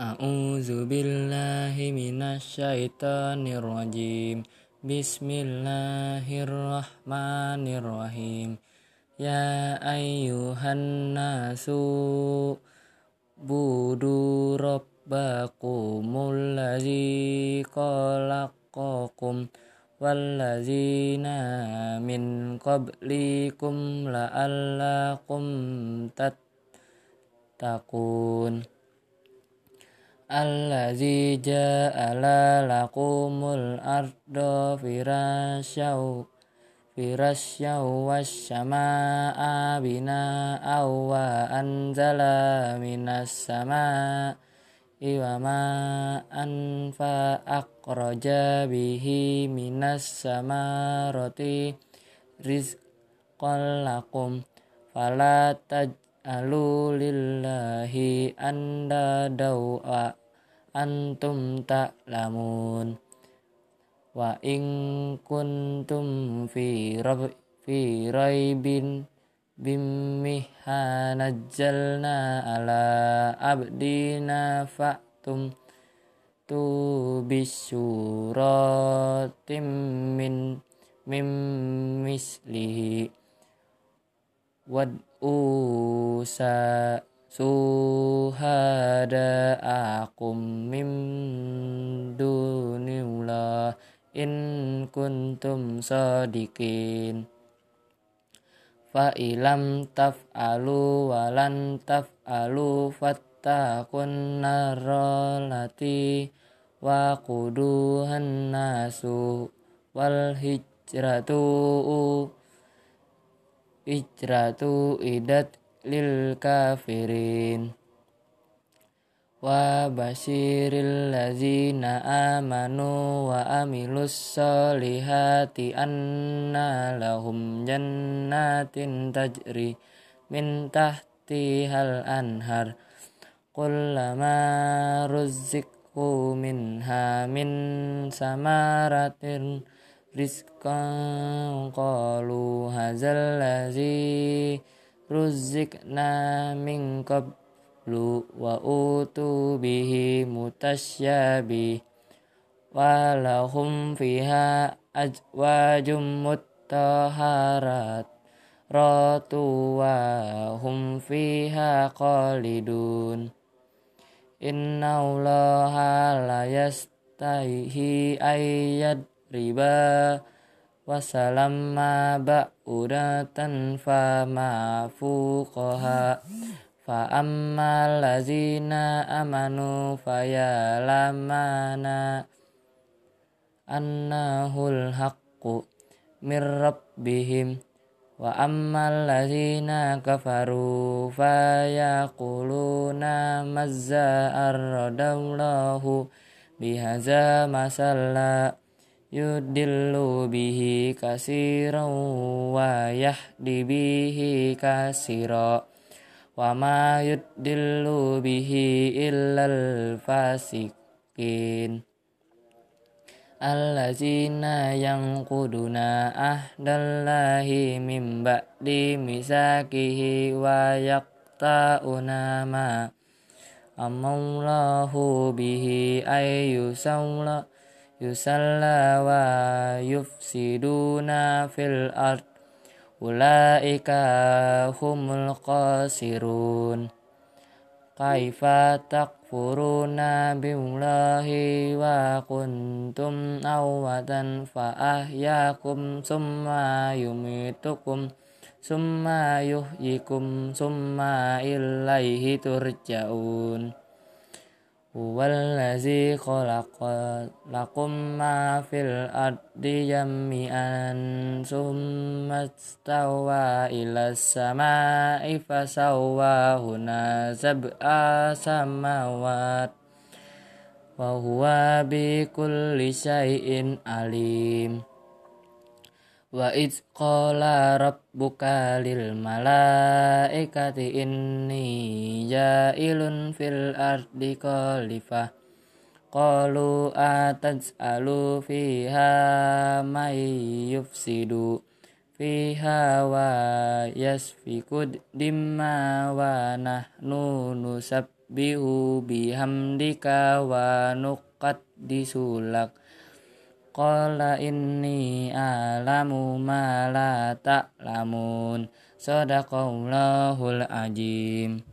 A'udzu billahi minasyaitonir rajim. Bismillahirrahmanirrahim. Ya ayyuhan nasu budu rabbakumul ladzi khalaqakum walladzina min qablikum la'allakum tattaqun. Allazi ja'ala lakumul arda firasyaw firasyaw wasyama'a bina'aw wa anzala minas sama'i wa ma'an fa akhraja bihi minas samarati rizqan lakum fala taj'alu lillahi andadaw wa antum ta'lamun wa in kuntum fi rab fi raibin bimmiha nazzalna ala abdina fa'tum tu bisuratim min mim mislihi. Wad'u suhada'akum min dunillah in kuntum sadiqin. Fa ilam taf'alu walan taf'alu fattakun narolati wa quduhan nasu wal hijratu hijratu idat lil kafirin. Wa basyiril ladzina amanu wa amilus solihati anna lahum jannatin tajri min tahtihal anhar. Kullama ruzziqu minha min samaratin rizqan qalu hadzal ladzi ruzikna min qablu wa utu bihi mutasyabi wa lahum fiha ajwajum mutahharat. Ratu wa hum fiha qalidun inna allaha la yastahi ayyad riba wasalamma ba'udatan fama fuqaha. Fa ammal ladzina amanu fayalamana annahul haqqu mir rabbihim. Wa ammal ladzina kafaru fayaquluna mazza arradallahu bihaza masalla yudillu bihi kasiran wa yahdi bihi kasira. Wa ma yudillu bihi illal fasikin. Allazina yanquduna ahdallahi min ba'di misakihi wa yaqta'una ma amallahu bihi ayyusawla يسلى ويفسدون في الأرض. أولئك هم الخاسرون. كيف تكفرون بالله وكنتم أودا فأحياكم ثم يميتكم ثم يحييكم ثم إليه ترجعون. Huwallazi lakum ma fil ardi jami'an summa stawa ila samai fasawwahuna sab'a samawat wa huwa bi kulli syai'in alim Wa idz qala rabbuka lil malaikati inni ja'ilun fil ardi khalifah. Qalu ataj'alu fiha may yufsidu fiha wa yasfiku dimma wa nahnu nusab nusabbihu bihamdika wa nuqaddisulak Qala inni a'lamu ma la ta'lamun. Sadaqallahul ajim